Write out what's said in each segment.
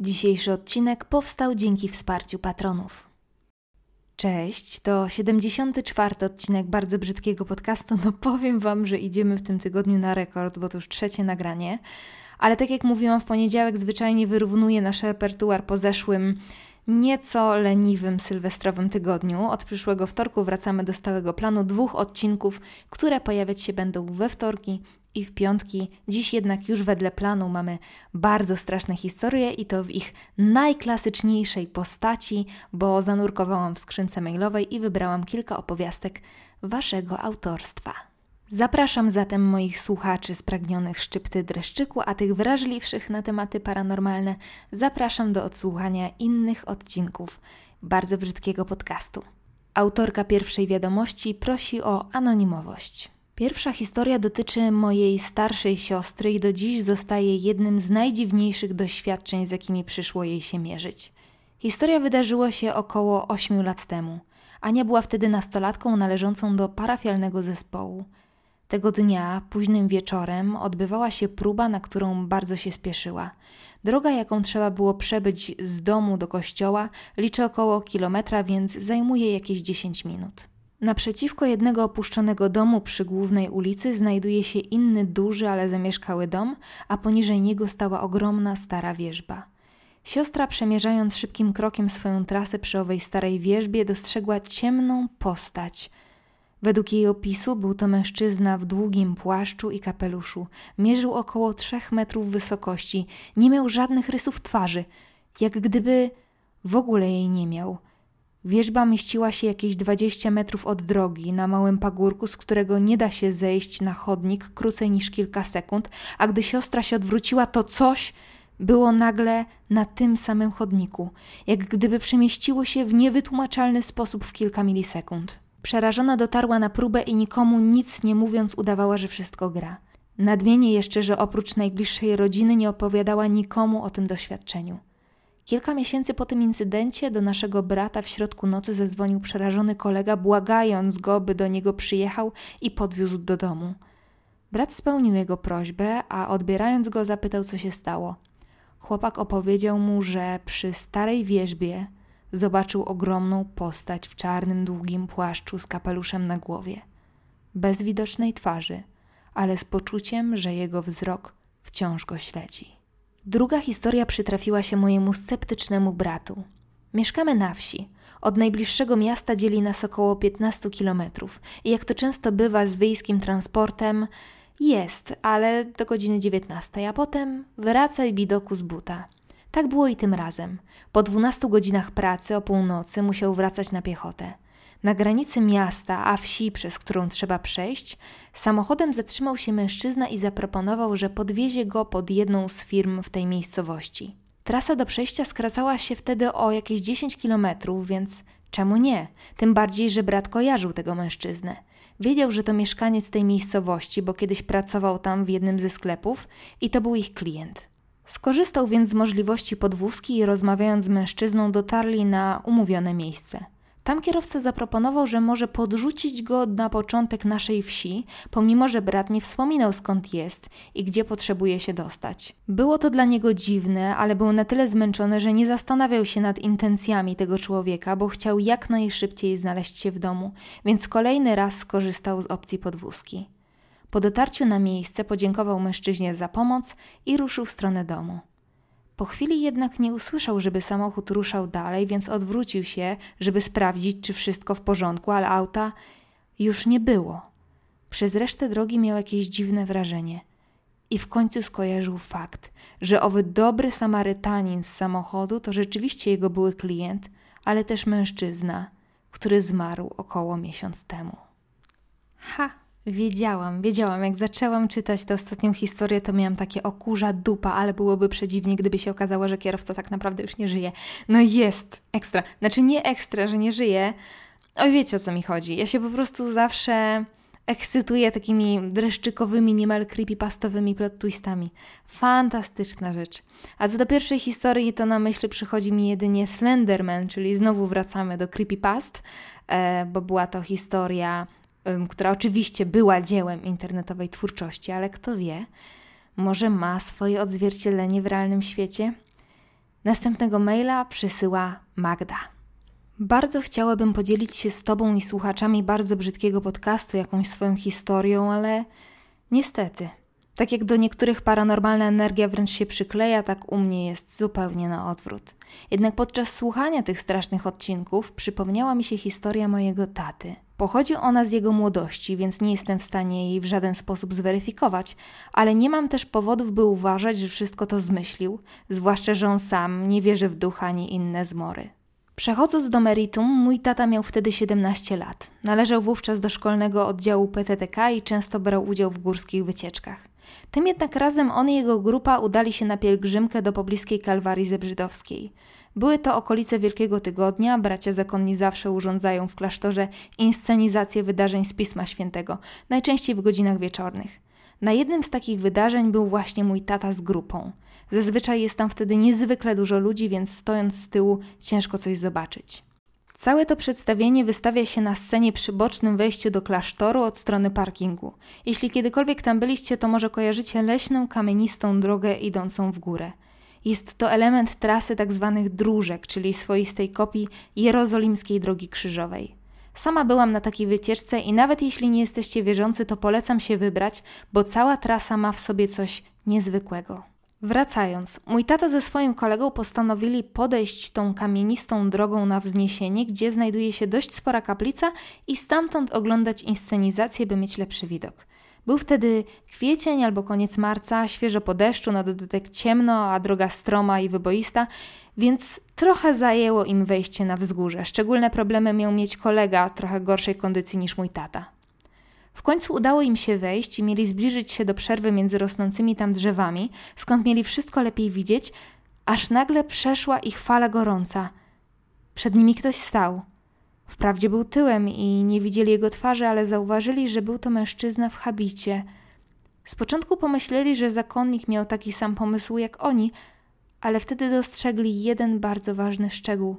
Dzisiejszy odcinek powstał dzięki wsparciu patronów. Cześć, to 74. odcinek bardzo brzydkiego podcastu. No powiem Wam, że idziemy w tym tygodniu na rekord, bo to już trzecie nagranie. Ale tak jak mówiłam, w poniedziałek zwyczajnie wyrównuję nasz repertuar po zeszłym nieco leniwym sylwestrowym tygodniu. Od przyszłego wtorku wracamy do stałego planu dwóch odcinków, które pojawiać się będą we wtorki i w piątki. Dziś jednak już wedle planu mamy bardzo straszne historie i to w ich najklasyczniejszej postaci, bo zanurkowałam w skrzynce mailowej i wybrałam kilka opowiastek waszego autorstwa. Zapraszam zatem moich słuchaczy spragnionych szczypty dreszczyku, a tych wrażliwszych na tematy paranormalne zapraszam do odsłuchania innych odcinków bardzo brzydkiego podcastu. Autorka pierwszej wiadomości prosi o anonimowość. Pierwsza historia dotyczy mojej starszej siostry i do dziś zostaje jednym z najdziwniejszych doświadczeń, z jakimi przyszło jej się mierzyć. Historia wydarzyła się około 8 lat temu. Ania była wtedy nastolatką należącą do parafialnego zespołu. Tego dnia, późnym wieczorem, odbywała się próba, na którą bardzo się spieszyła. Droga, jaką trzeba było przebyć z domu do kościoła, liczy około kilometra, więc zajmuje jakieś 10 minut. Naprzeciwko jednego opuszczonego domu przy głównej ulicy znajduje się inny duży, ale zamieszkały dom, a poniżej niego stała ogromna stara wieżba. Siostra, przemierzając szybkim krokiem swoją trasę przy owej starej wieżbie, dostrzegła ciemną postać. Według jej opisu był to mężczyzna w długim płaszczu i kapeluszu. Mierzył około trzech metrów wysokości. Nie miał żadnych rysów twarzy, jak gdyby w ogóle jej nie miał – Wieżba mieściła się jakieś 20 metrów od drogi, na małym pagórku, z którego nie da się zejść na chodnik krócej niż kilka sekund, a gdy siostra się odwróciła, to coś było nagle na tym samym chodniku, jak gdyby przemieściło się w niewytłumaczalny sposób w kilka milisekund. Przerażona dotarła na próbę i nikomu nic nie mówiąc udawała, że wszystko gra. Nadmienię jeszcze, że oprócz najbliższej rodziny nie opowiadała nikomu o tym doświadczeniu. Kilka miesięcy po tym incydencie do naszego brata w środku nocy zadzwonił przerażony kolega, błagając go, by do niego przyjechał i podwiózł do domu. Brat spełnił jego prośbę, a odbierając go zapytał, co się stało. Chłopak opowiedział mu, że przy starej wieżbie zobaczył ogromną postać w czarnym, długim płaszczu z kapeluszem na głowie. Bez widocznej twarzy, ale z poczuciem, że jego wzrok wciąż go śledzi. Druga historia przytrafiła się mojemu sceptycznemu bratu. Mieszkamy na wsi. Od najbliższego miasta dzieli nas około 15 kilometrów. I jak to często bywa z wiejskim transportem, jest, ale do godziny 19, a potem wracaj bidoku z buta. Tak było i tym razem. Po 12 godzinach pracy o północy musiał wracać na piechotę. Na granicy miasta, a wsi, przez którą trzeba przejść, samochodem zatrzymał się mężczyzna i zaproponował, że podwiezie go pod jedną z firm w tej miejscowości. Trasa do przejścia skracała się wtedy o jakieś 10 kilometrów, więc czemu nie? Tym bardziej, że brat kojarzył tego mężczyznę. Wiedział, że to mieszkaniec tej miejscowości, bo kiedyś pracował tam w jednym ze sklepów i to był ich klient. Skorzystał więc z możliwości podwózki i rozmawiając z mężczyzną dotarli na umówione miejsce. Tam kierowca zaproponował, że może podrzucić go na początek naszej wsi, pomimo że brat nie wspominał skąd jest i gdzie potrzebuje się dostać. Było to dla niego dziwne, ale był na tyle zmęczony, że nie zastanawiał się nad intencjami tego człowieka, bo chciał jak najszybciej znaleźć się w domu, więc kolejny raz skorzystał z opcji podwózki. Po dotarciu na miejsce podziękował mężczyźnie za pomoc i ruszył w stronę domu. Po chwili jednak nie usłyszał, żeby samochód ruszał dalej, więc odwrócił się, żeby sprawdzić, czy wszystko w porządku, ale auta już nie było. Przez resztę drogi miał jakieś dziwne wrażenie. I w końcu skojarzył fakt, że owy dobry Samarytanin z samochodu to rzeczywiście jego były klient, ale też mężczyzna, który zmarł około miesiąc temu. Ha! Wiedziałam, wiedziałam. Jak zaczęłam czytać tę ostatnią historię, to miałam takie okurza dupa, ale byłoby przedziwnie, gdyby się okazało, że kierowca tak naprawdę już nie żyje. No jest ekstra. Znaczy nie ekstra, że nie żyje. Oj, wiecie o co mi chodzi. Ja się po prostu zawsze ekscytuję takimi dreszczykowymi, niemal creepypastowymi plot twistami. Fantastyczna rzecz. A co do pierwszej historii, to na myśl przychodzi mi jedynie Slenderman, czyli znowu wracamy do creepypast, e, bo była to historia która oczywiście była dziełem internetowej twórczości, ale kto wie, może ma swoje odzwierciedlenie w realnym świecie? Następnego maila przysyła Magda. Bardzo chciałabym podzielić się z Tobą i słuchaczami bardzo brzydkiego podcastu jakąś swoją historią, ale niestety, tak jak do niektórych paranormalna energia wręcz się przykleja, tak u mnie jest zupełnie na odwrót. Jednak podczas słuchania tych strasznych odcinków przypomniała mi się historia mojego taty. Pochodzi ona z jego młodości, więc nie jestem w stanie jej w żaden sposób zweryfikować, ale nie mam też powodów, by uważać, że wszystko to zmyślił, zwłaszcza, że on sam nie wierzy w ducha ani inne zmory. Przechodząc do meritum, mój tata miał wtedy 17 lat. Należał wówczas do szkolnego oddziału PTTK i często brał udział w górskich wycieczkach. Tym jednak razem on i jego grupa udali się na pielgrzymkę do pobliskiej Kalwarii Zebrzydowskiej. Były to okolice Wielkiego Tygodnia, bracia zakonni zawsze urządzają w klasztorze inscenizację wydarzeń z Pisma Świętego, najczęściej w godzinach wieczornych. Na jednym z takich wydarzeń był właśnie mój tata z grupą. Zazwyczaj jest tam wtedy niezwykle dużo ludzi, więc stojąc z tyłu ciężko coś zobaczyć. Całe to przedstawienie wystawia się na scenie przy bocznym wejściu do klasztoru od strony parkingu. Jeśli kiedykolwiek tam byliście, to może kojarzycie leśną, kamienistą drogę idącą w górę. Jest to element trasy tzw. Tak dróżek, czyli swoistej kopii jerozolimskiej drogi krzyżowej. Sama byłam na takiej wycieczce i nawet jeśli nie jesteście wierzący, to polecam się wybrać, bo cała trasa ma w sobie coś niezwykłego. Wracając, mój tata ze swoim kolegą postanowili podejść tą kamienistą drogą na wzniesienie, gdzie znajduje się dość spora kaplica i stamtąd oglądać inscenizację, by mieć lepszy widok. Był wtedy kwiecień albo koniec marca, świeżo po deszczu, na dodatek ciemno, a droga stroma i wyboista, więc trochę zajęło im wejście na wzgórze. Szczególne problemy miał mieć kolega trochę gorszej kondycji niż mój tata. W końcu udało im się wejść i mieli zbliżyć się do przerwy między rosnącymi tam drzewami, skąd mieli wszystko lepiej widzieć, aż nagle przeszła ich fala gorąca. Przed nimi ktoś stał. Wprawdzie był tyłem i nie widzieli jego twarzy, ale zauważyli, że był to mężczyzna w habicie. Z początku pomyśleli, że zakonnik miał taki sam pomysł jak oni, ale wtedy dostrzegli jeden bardzo ważny szczegół.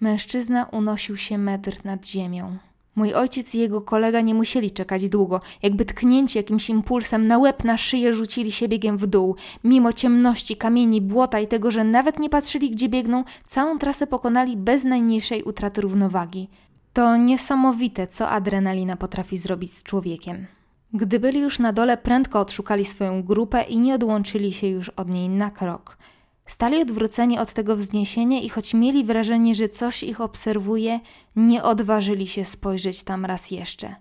Mężczyzna unosił się metr nad ziemią. Mój ojciec i jego kolega nie musieli czekać długo, jakby tknięci jakimś impulsem na łeb na szyję rzucili się biegiem w dół. Mimo ciemności, kamieni, błota i tego, że nawet nie patrzyli gdzie biegną, całą trasę pokonali bez najmniejszej utraty równowagi. To niesamowite, co adrenalina potrafi zrobić z człowiekiem. Gdy byli już na dole, prędko odszukali swoją grupę i nie odłączyli się już od niej na krok. Stali odwróceni od tego wzniesienia i choć mieli wrażenie, że coś ich obserwuje, nie odważyli się spojrzeć tam raz jeszcze.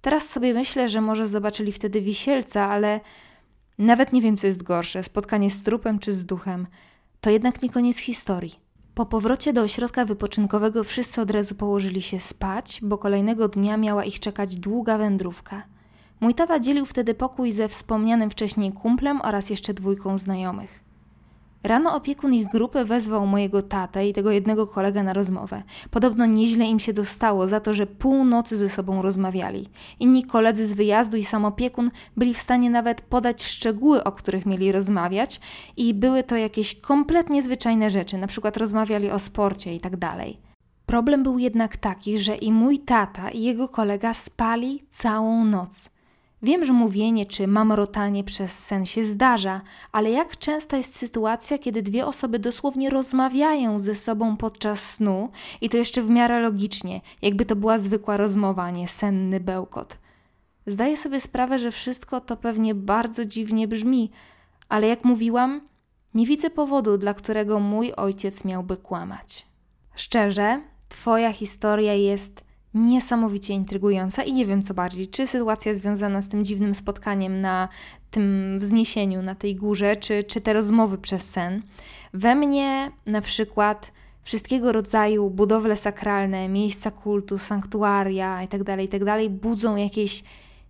Teraz sobie myślę, że może zobaczyli wtedy wisielca, ale nawet nie wiem, co jest gorsze spotkanie z trupem czy z duchem. To jednak nie koniec historii. Po powrocie do ośrodka wypoczynkowego wszyscy od razu położyli się spać, bo kolejnego dnia miała ich czekać długa wędrówka. Mój tata dzielił wtedy pokój ze wspomnianym wcześniej kumplem oraz jeszcze dwójką znajomych. Rano opiekun ich grupy wezwał mojego tatę i tego jednego kolegę na rozmowę. Podobno nieźle im się dostało za to, że pół nocy ze sobą rozmawiali. Inni koledzy z wyjazdu i sam opiekun byli w stanie nawet podać szczegóły, o których mieli rozmawiać i były to jakieś kompletnie zwyczajne rzeczy, na przykład rozmawiali o sporcie i tak dalej. Problem był jednak taki, że i mój tata i jego kolega spali całą noc. Wiem, że mówienie czy mamrotanie przez sen się zdarza, ale jak częsta jest sytuacja, kiedy dwie osoby dosłownie rozmawiają ze sobą podczas snu i to jeszcze w miarę logicznie, jakby to była zwykła rozmowa, nie senny bełkot. Zdaję sobie sprawę, że wszystko to pewnie bardzo dziwnie brzmi, ale jak mówiłam, nie widzę powodu, dla którego mój ojciec miałby kłamać. Szczerze, Twoja historia jest niesamowicie intrygująca i nie wiem co bardziej, czy sytuacja związana z tym dziwnym spotkaniem na tym wzniesieniu, na tej górze, czy, czy te rozmowy przez sen. We mnie na przykład wszystkiego rodzaju budowle sakralne, miejsca kultu, sanktuaria itd., tak itd. Tak budzą jakieś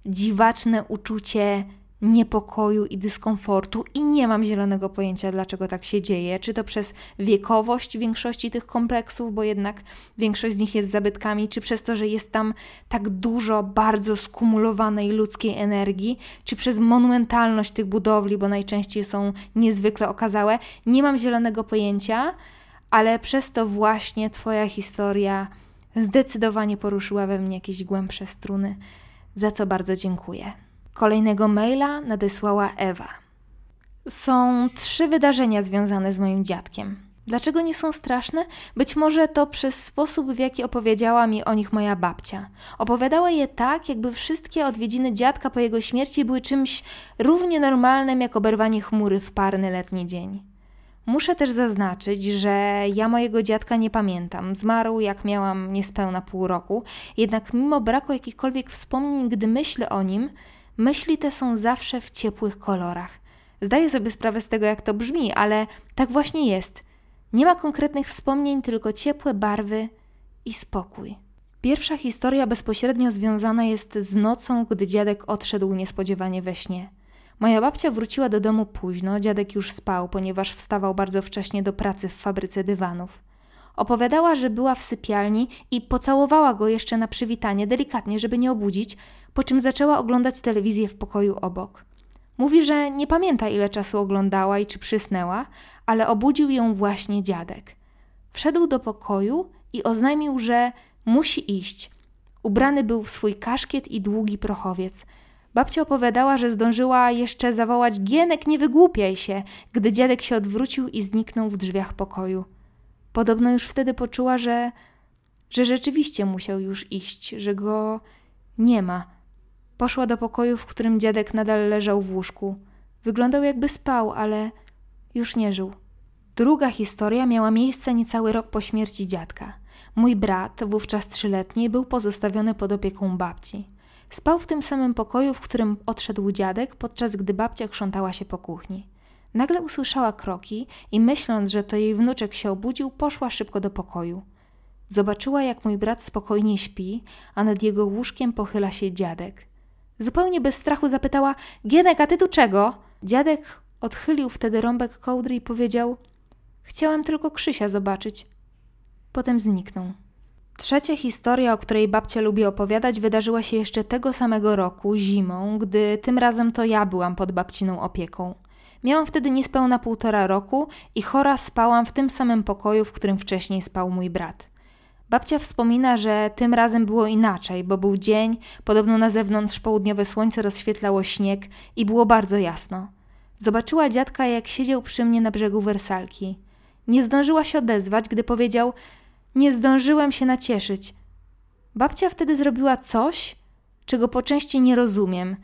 dziwaczne uczucie niepokoju i dyskomfortu i nie mam zielonego pojęcia, dlaczego tak się dzieje. Czy to przez wiekowość większości tych kompleksów, bo jednak większość z nich jest zabytkami, czy przez to, że jest tam tak dużo bardzo skumulowanej ludzkiej energii, czy przez monumentalność tych budowli, bo najczęściej są niezwykle okazałe. Nie mam zielonego pojęcia, ale przez to właśnie Twoja historia zdecydowanie poruszyła we mnie jakieś głębsze struny, za co bardzo dziękuję. Kolejnego maila nadesłała Ewa. są trzy wydarzenia związane z moim dziadkiem. Dlaczego nie są straszne? Być może to przez sposób, w jaki opowiedziała mi o nich moja babcia. Opowiadała je tak, jakby wszystkie odwiedziny dziadka po jego śmierci były czymś równie normalnym jak oberwanie chmury w parny letni dzień. Muszę też zaznaczyć, że ja mojego dziadka nie pamiętam. Zmarł jak miałam niespełna pół roku, jednak mimo braku jakichkolwiek wspomnień, gdy myślę o nim, myśli te są zawsze w ciepłych kolorach. Zdaję sobie sprawę z tego, jak to brzmi, ale tak właśnie jest. Nie ma konkretnych wspomnień, tylko ciepłe barwy i spokój. Pierwsza historia bezpośrednio związana jest z nocą, gdy dziadek odszedł niespodziewanie we śnie. Moja babcia wróciła do domu późno, dziadek już spał, ponieważ wstawał bardzo wcześnie do pracy w fabryce dywanów. Opowiadała, że była w sypialni i pocałowała go jeszcze na przywitanie, delikatnie, żeby nie obudzić, po czym zaczęła oglądać telewizję w pokoju obok. Mówi, że nie pamięta ile czasu oglądała i czy przysnęła, ale obudził ją właśnie dziadek. Wszedł do pokoju i oznajmił, że musi iść. Ubrany był w swój kaszkiet i długi prochowiec – Babcia opowiadała, że zdążyła jeszcze zawołać Gienek, nie wygłupiaj się, gdy dziadek się odwrócił i zniknął w drzwiach pokoju. Podobno już wtedy poczuła, że, że rzeczywiście musiał już iść, że go nie ma. Poszła do pokoju, w którym dziadek nadal leżał w łóżku. Wyglądał jakby spał, ale już nie żył. Druga historia miała miejsce niecały rok po śmierci dziadka. Mój brat, wówczas trzyletni, był pozostawiony pod opieką babci. Spał w tym samym pokoju, w którym odszedł dziadek, podczas gdy babcia krzątała się po kuchni. Nagle usłyszała kroki i myśląc, że to jej wnuczek się obudził, poszła szybko do pokoju. Zobaczyła, jak mój brat spokojnie śpi, a nad jego łóżkiem pochyla się dziadek. Zupełnie bez strachu zapytała: Gienek, a ty tu czego? Dziadek odchylił wtedy rąbek kołdry i powiedział: Chciałem tylko Krzysia zobaczyć. Potem zniknął. Trzecia historia, o której babcia lubi opowiadać, wydarzyła się jeszcze tego samego roku, zimą, gdy tym razem to ja byłam pod babciną opieką. Miałam wtedy niespełna półtora roku i chora spałam w tym samym pokoju, w którym wcześniej spał mój brat. Babcia wspomina, że tym razem było inaczej, bo był dzień, podobno na zewnątrz południowe słońce rozświetlało śnieg i było bardzo jasno. Zobaczyła dziadka, jak siedział przy mnie na brzegu wersalki. Nie zdążyła się odezwać, gdy powiedział – nie zdążyłem się nacieszyć. Babcia wtedy zrobiła coś, czego po części nie rozumiem.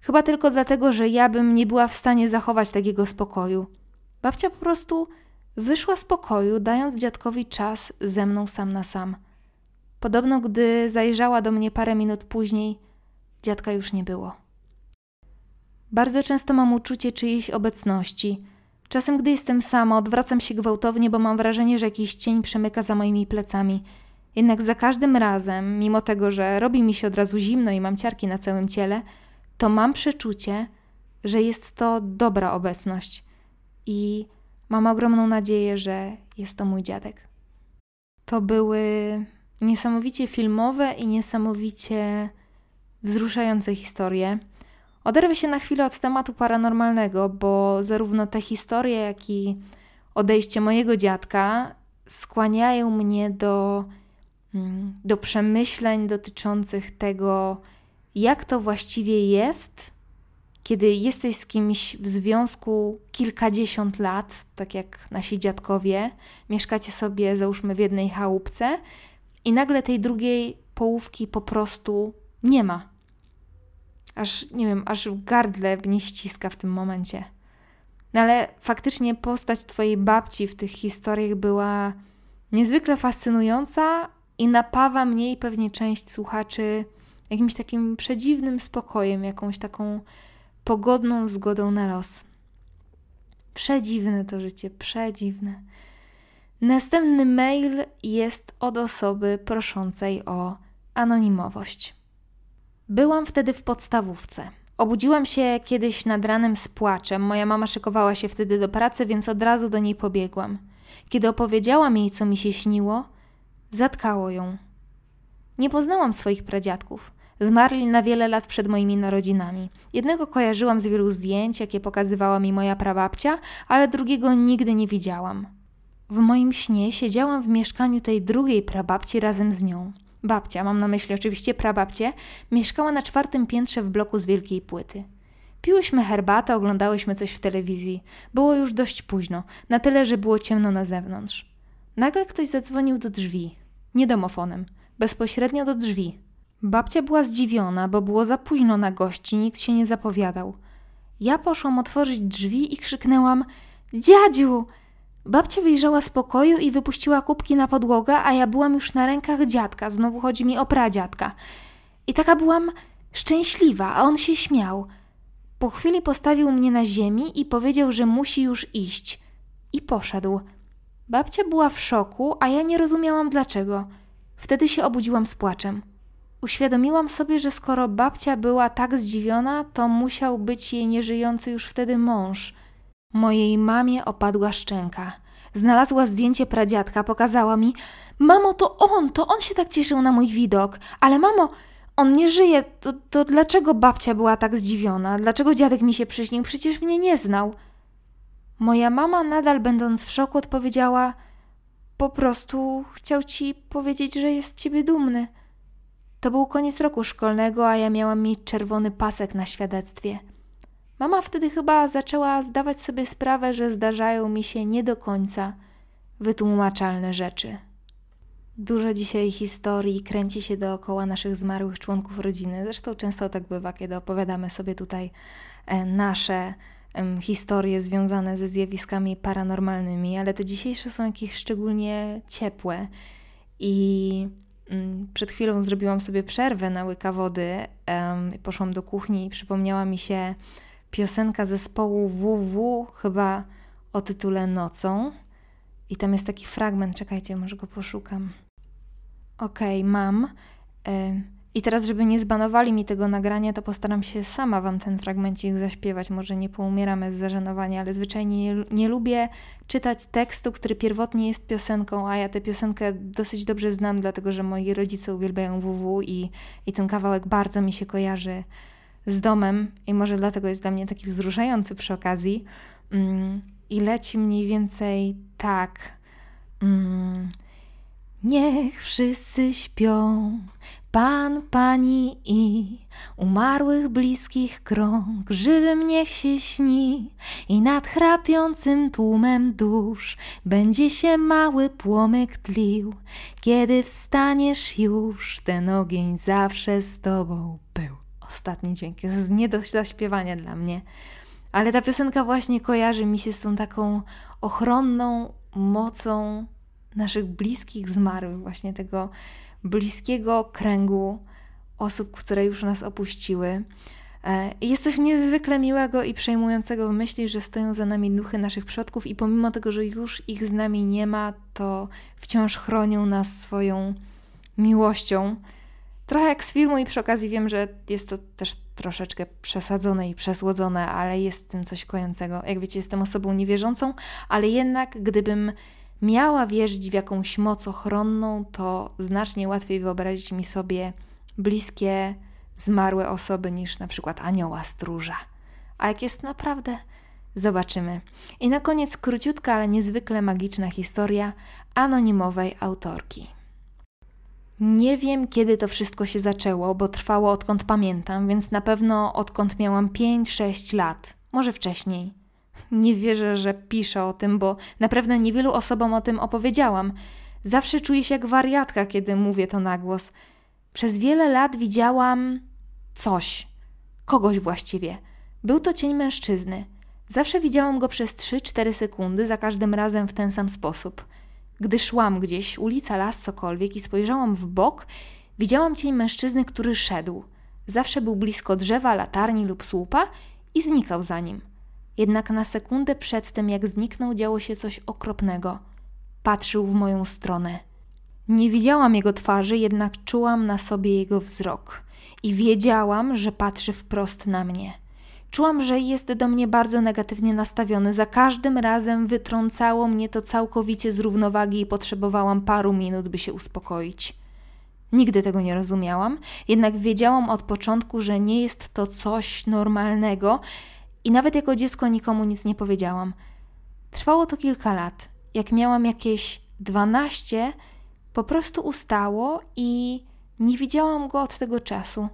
Chyba tylko dlatego, że ja bym nie była w stanie zachować takiego spokoju. Babcia po prostu wyszła z pokoju, dając dziadkowi czas ze mną sam na sam. Podobno, gdy zajrzała do mnie parę minut później, dziadka już nie było. Bardzo często mam uczucie czyjejś obecności – Czasem, gdy jestem sama, odwracam się gwałtownie, bo mam wrażenie, że jakiś cień przemyka za moimi plecami. Jednak za każdym razem, mimo tego, że robi mi się od razu zimno i mam ciarki na całym ciele, to mam przeczucie, że jest to dobra obecność i mam ogromną nadzieję, że jest to mój dziadek. To były niesamowicie filmowe i niesamowicie wzruszające historie. Oderwę się na chwilę od tematu paranormalnego, bo zarówno te historie, jak i odejście mojego dziadka skłaniają mnie do, mm, do przemyśleń dotyczących tego, jak to właściwie jest, kiedy jesteś z kimś w związku kilkadziesiąt lat, tak jak nasi dziadkowie, mieszkacie sobie, załóżmy, w jednej chałupce, i nagle tej drugiej połówki po prostu nie ma aż, nie wiem, aż gardle mnie ściska w tym momencie. No ale faktycznie postać twojej babci w tych historiach była niezwykle fascynująca i napawa mnie i pewnie część słuchaczy jakimś takim przedziwnym spokojem, jakąś taką pogodną zgodą na los. Przedziwne to życie, przedziwne. Następny mail jest od osoby proszącej o anonimowość. Byłam wtedy w podstawówce. Obudziłam się kiedyś nad ranem z płaczem. Moja mama szykowała się wtedy do pracy, więc od razu do niej pobiegłam. Kiedy opowiedziałam jej, co mi się śniło, zatkało ją. Nie poznałam swoich pradziadków. Zmarli na wiele lat przed moimi narodzinami. Jednego kojarzyłam z wielu zdjęć, jakie pokazywała mi moja prababcia, ale drugiego nigdy nie widziałam. W moim śnie siedziałam w mieszkaniu tej drugiej prababci razem z nią. Babcia, mam na myśli oczywiście prababcie, mieszkała na czwartym piętrze w bloku z wielkiej płyty. Piłyśmy herbatę, oglądałyśmy coś w telewizji. Było już dość późno, na tyle, że było ciemno na zewnątrz. Nagle ktoś zadzwonił do drzwi. Nie domofonem, bezpośrednio do drzwi. Babcia była zdziwiona, bo było za późno na gości, nikt się nie zapowiadał. Ja poszłam otworzyć drzwi i krzyknęłam: Dziadziu! Babcia wyjrzała z pokoju i wypuściła kubki na podłogę, a ja byłam już na rękach dziadka. Znowu chodzi mi o pradziadka. I taka byłam szczęśliwa, a on się śmiał. Po chwili postawił mnie na ziemi i powiedział, że musi już iść. I poszedł. Babcia była w szoku, a ja nie rozumiałam dlaczego. Wtedy się obudziłam z płaczem. Uświadomiłam sobie, że skoro babcia była tak zdziwiona, to musiał być jej nieżyjący już wtedy mąż. Mojej mamie opadła szczęka. Znalazła zdjęcie pradziadka, pokazała mi: Mamo, to on, to on się tak cieszył na mój widok. Ale mamo, on nie żyje. To, to dlaczego babcia była tak zdziwiona? Dlaczego dziadek mi się przyśnił? Przecież mnie nie znał. Moja mama, nadal będąc w szoku, odpowiedziała: Po prostu chciał ci powiedzieć, że jest ciebie dumny. To był koniec roku szkolnego, a ja miałam mieć czerwony pasek na świadectwie. Mama wtedy chyba zaczęła zdawać sobie sprawę, że zdarzają mi się nie do końca wytłumaczalne rzeczy. Dużo dzisiaj historii kręci się dookoła naszych zmarłych członków rodziny. Zresztą często tak bywa, kiedy opowiadamy sobie tutaj e, nasze historie związane ze zjawiskami paranormalnymi, ale te dzisiejsze są jakieś szczególnie ciepłe i przed chwilą zrobiłyam sobie przerwę na łyka wody, poszłam do kuchni i przypomniała mi się piosenka zespołu WW, chyba o tytule Nocą. I tam jest taki fragment, czekajcie, może go poszukam. Okej, okay, mam. I teraz, żeby nie zbanowali mi tego nagrania, to postaram się sama wam ten fragmencik zaśpiewać. Może nie poumieramy z zażenowania, ale zwyczajnie nie, lubię czytać tekstu, który pierwotnie jest piosenką, a ja tę piosenkę dosyć dobrze znam, dlatego że moi rodzice uwielbiają WW i, i ten kawałek bardzo mi się kojarzy z domem i może dlatego jest dla mnie taki wzruszający przy okazji. Mm, I leci mniej więcej tak. Mm, Niech wszyscy śpią, Pan, Pani i umarłych bliskich krąg, żywym niech się śni i nad chrapiącym tłumem dusz będzie się mały płomyk tlił. Kiedy wstaniesz już, ten ogień zawsze z Tobą był. Ostatni dźwięk jest nie do zaśpiewania dla mnie, ale ta piosenka właśnie kojarzy mi się z tą taką ochronną mocą naszych bliskich zmarłych, właśnie tego bliskiego kręgu osób, które już nas opuściły. E, jest coś niezwykle miłego i przejmującego w myśli, że stoją za nami duchy naszych przodków i pomimo tego, że już ich z nami nie ma, to wciąż chronią nas swoją miłością. Trochę jak z filmu i przy okazji wiem, że jest to też troszeczkę przesadzone i przesłodzone, ale jest w tym coś kojącego. Jak wiecie, jestem osobą niewierzącą, ale jednak gdybym miała wierzyć w jakąś moc ochronną, to znacznie łatwiej wyobrazić mi sobie bliskie, zmarłe osoby niż na przykład anioła stróża. A jak jest naprawdę, zobaczymy. I na koniec króciutka, ale niezwykle magiczna historia anonimowej autorki. Nie wiem, kiedy to wszystko się zaczęło, bo trwało odkąd pamiętam, więc na pewno odkąd miałam 5-6 lat, może wcześniej nie wierzę, że piszę o tym, bo naprawdę niewielu osobom o tym opowiedziałam. Zawsze czuję się jak wariatka, kiedy mówię to na głos. Przez wiele lat widziałam coś, kogoś właściwie. Był to cień mężczyzny. Zawsze widziałam go przez 3-4 sekundy, za każdym razem w ten sam sposób. Gdy szłam gdzieś, ulica, las, cokolwiek i spojrzałam w bok, widziałam cień mężczyzny, który szedł. Zawsze był blisko drzewa, latarni lub słupa i znikał za nim. Jednak na sekundę przed tym, jak zniknął, działo się coś okropnego. Patrzył w moją stronę. Nie widziałam jego twarzy, jednak czułam na sobie jego wzrok i wiedziałam, że patrzy wprost na mnie. Czułam, że jest do mnie bardzo negatywnie nastawiony. Za każdym razem wytrącało mnie to całkowicie z równowagi i potrzebowałam paru minut, by się uspokoić. Nigdy tego nie rozumiałam, jednak wiedziałam od początku, że nie jest to coś normalnego, i nawet jako dziecko nikomu nic nie powiedziałam. Trwało to kilka lat. Jak miałam jakieś dwanaście, po prostu ustało i nie widziałam go od tego czasu.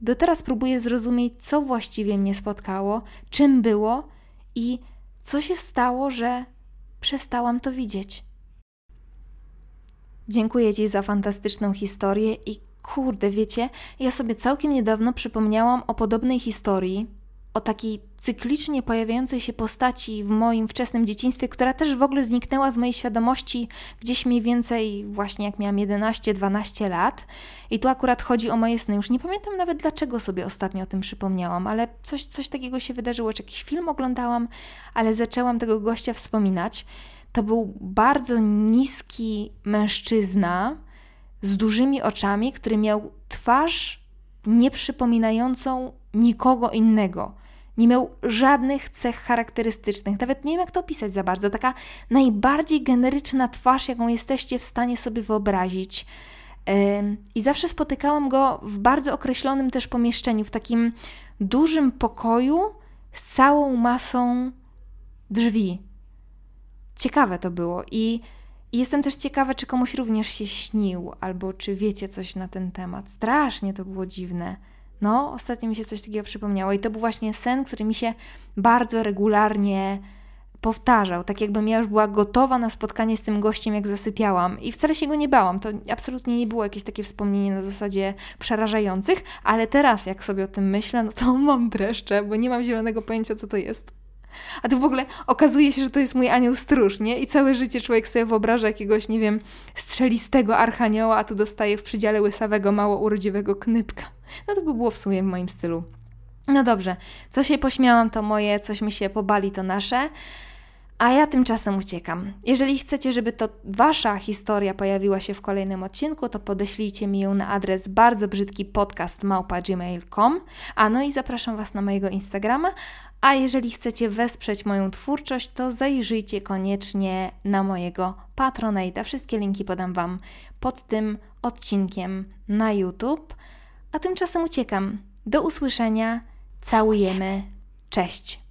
do teraz próbuję zrozumieć, co właściwie mnie spotkało, czym było i co się stało, że przestałam to widzieć. Dziękuję Ci za fantastyczną historię i kurde, wiecie, ja sobie całkiem niedawno przypomniałam o podobnej historii, o takiej cyklicznie pojawiającej się postaci w moim wczesnym dzieciństwie, która też w ogóle zniknęła z mojej świadomości gdzieś mniej więcej właśnie jak miałam 11-12 lat. I tu akurat chodzi o moje sny. Już nie pamiętam nawet dlaczego sobie ostatnio o tym przypomniałam, ale coś, coś takiego się wydarzyło, czy jakiś film oglądałam, ale zaczęłam tego gościa wspominać. To był bardzo niski mężczyzna z dużymi oczami, który miał twarz nieprzypominającą nikogo innego. Nie miał żadnych cech charakterystycznych, nawet nie wiem jak to opisać za bardzo. Taka najbardziej generyczna twarz, jaką jesteście w stanie sobie wyobrazić. I zawsze spotykałam go w bardzo określonym też pomieszczeniu, w takim dużym pokoju z całą masą drzwi. Ciekawe to było i jestem też ciekawa, czy komuś również się śnił, albo czy wiecie coś na ten temat. Strasznie to było dziwne. No, ostatnio mi się coś takiego przypomniało i to był właśnie sen, który mi się bardzo regularnie powtarzał, tak jakbym ja już była gotowa na spotkanie z tym gościem, jak zasypiałam. I wcale się go nie bałam. To absolutnie nie było jakieś takie wspomnienie na zasadzie przerażających, ale teraz, jak sobie o tym myślę, no to mam dreszcze, bo nie mam zielonego pojęcia, co to jest. A tu w ogóle okazuje się, że to jest mój anioł stróż, nie? I całe życie człowiek sobie wyobraża jakiegoś, nie wiem, strzelistego archanioła, a tu dostaje w przydziale łysawego, mało urodziwego knypka. No to by było w sumie w moim stylu. No dobrze, co się pośmiałam, to moje, coś mi się pobali, to nasze. A ja tymczasem uciekam. Jeżeli chcecie, żeby to wasza historia pojawiła się w kolejnym odcinku, to podeślijcie mi ją na adres bardzo brzydki podcast małpa.gmail.com. A no i zapraszam Was na mojego Instagrama. A jeżeli chcecie wesprzeć moją twórczość, to zajrzyjcie koniecznie na mojego Patronite'a. Wszystkie linki podam Wam pod tym odcinkiem na YouTube. A tymczasem uciekam. Do usłyszenia. Całujemy. Cześć.